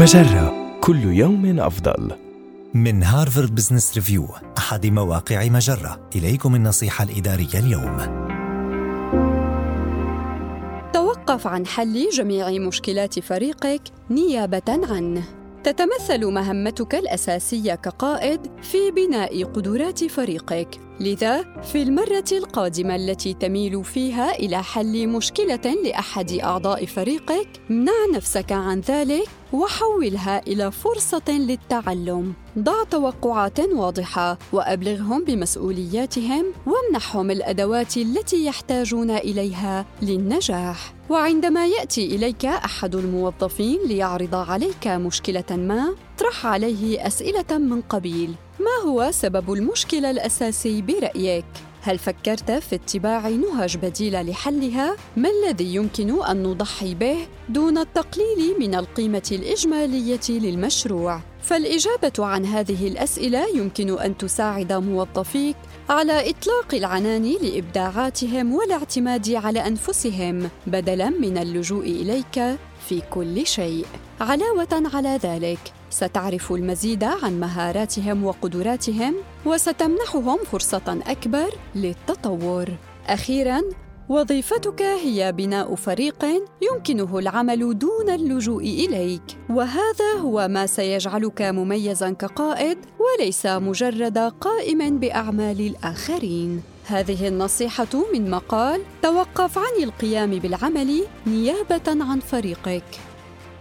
مجرة كل يوم أفضل. من هارفارد بزنس ريفيو أحد مواقع مجرة إليكم النصيحة الإدارية اليوم توقف عن حل جميع مشكلات فريقك نيابة عنه. تتمثل مهمتك الأساسية كقائد في بناء قدرات فريقك. لذا في المرة القادمة التي تميل فيها إلى حل مشكلة لأحد أعضاء فريقك، امنع نفسك عن ذلك وحولها إلى فرصة للتعلم. ضع توقعات واضحة وأبلغهم بمسؤولياتهم وامنحهم الأدوات التي يحتاجون إليها للنجاح. وعندما يأتي إليك أحد الموظفين ليعرض عليك مشكلة ما، اطرح عليه أسئلة من قبيل: ما هو سبب المشكلة الأساسي برأيك؟ هل فكرت في اتباع نهج بديلة لحلها؟ ما الذي يمكن أن نضحي به دون التقليل من القيمة الإجمالية للمشروع؟ فالإجابة عن هذه الأسئلة يمكن أن تساعد موظفيك على إطلاق العنان لإبداعاتهم والاعتماد على أنفسهم بدلاً من اللجوء إليك في كل شيء. علاوة على ذلك، ستعرف المزيد عن مهاراتهم وقدراتهم وستمنحهم فرصة أكبر للتطور. أخيراً، وظيفتك هي بناء فريق يمكنه العمل دون اللجوء إليك. وهذا هو ما سيجعلك مميزا كقائد وليس مجرد قائم بأعمال الآخرين. هذه النصيحة من مقال توقف عن القيام بالعمل نيابة عن فريقك.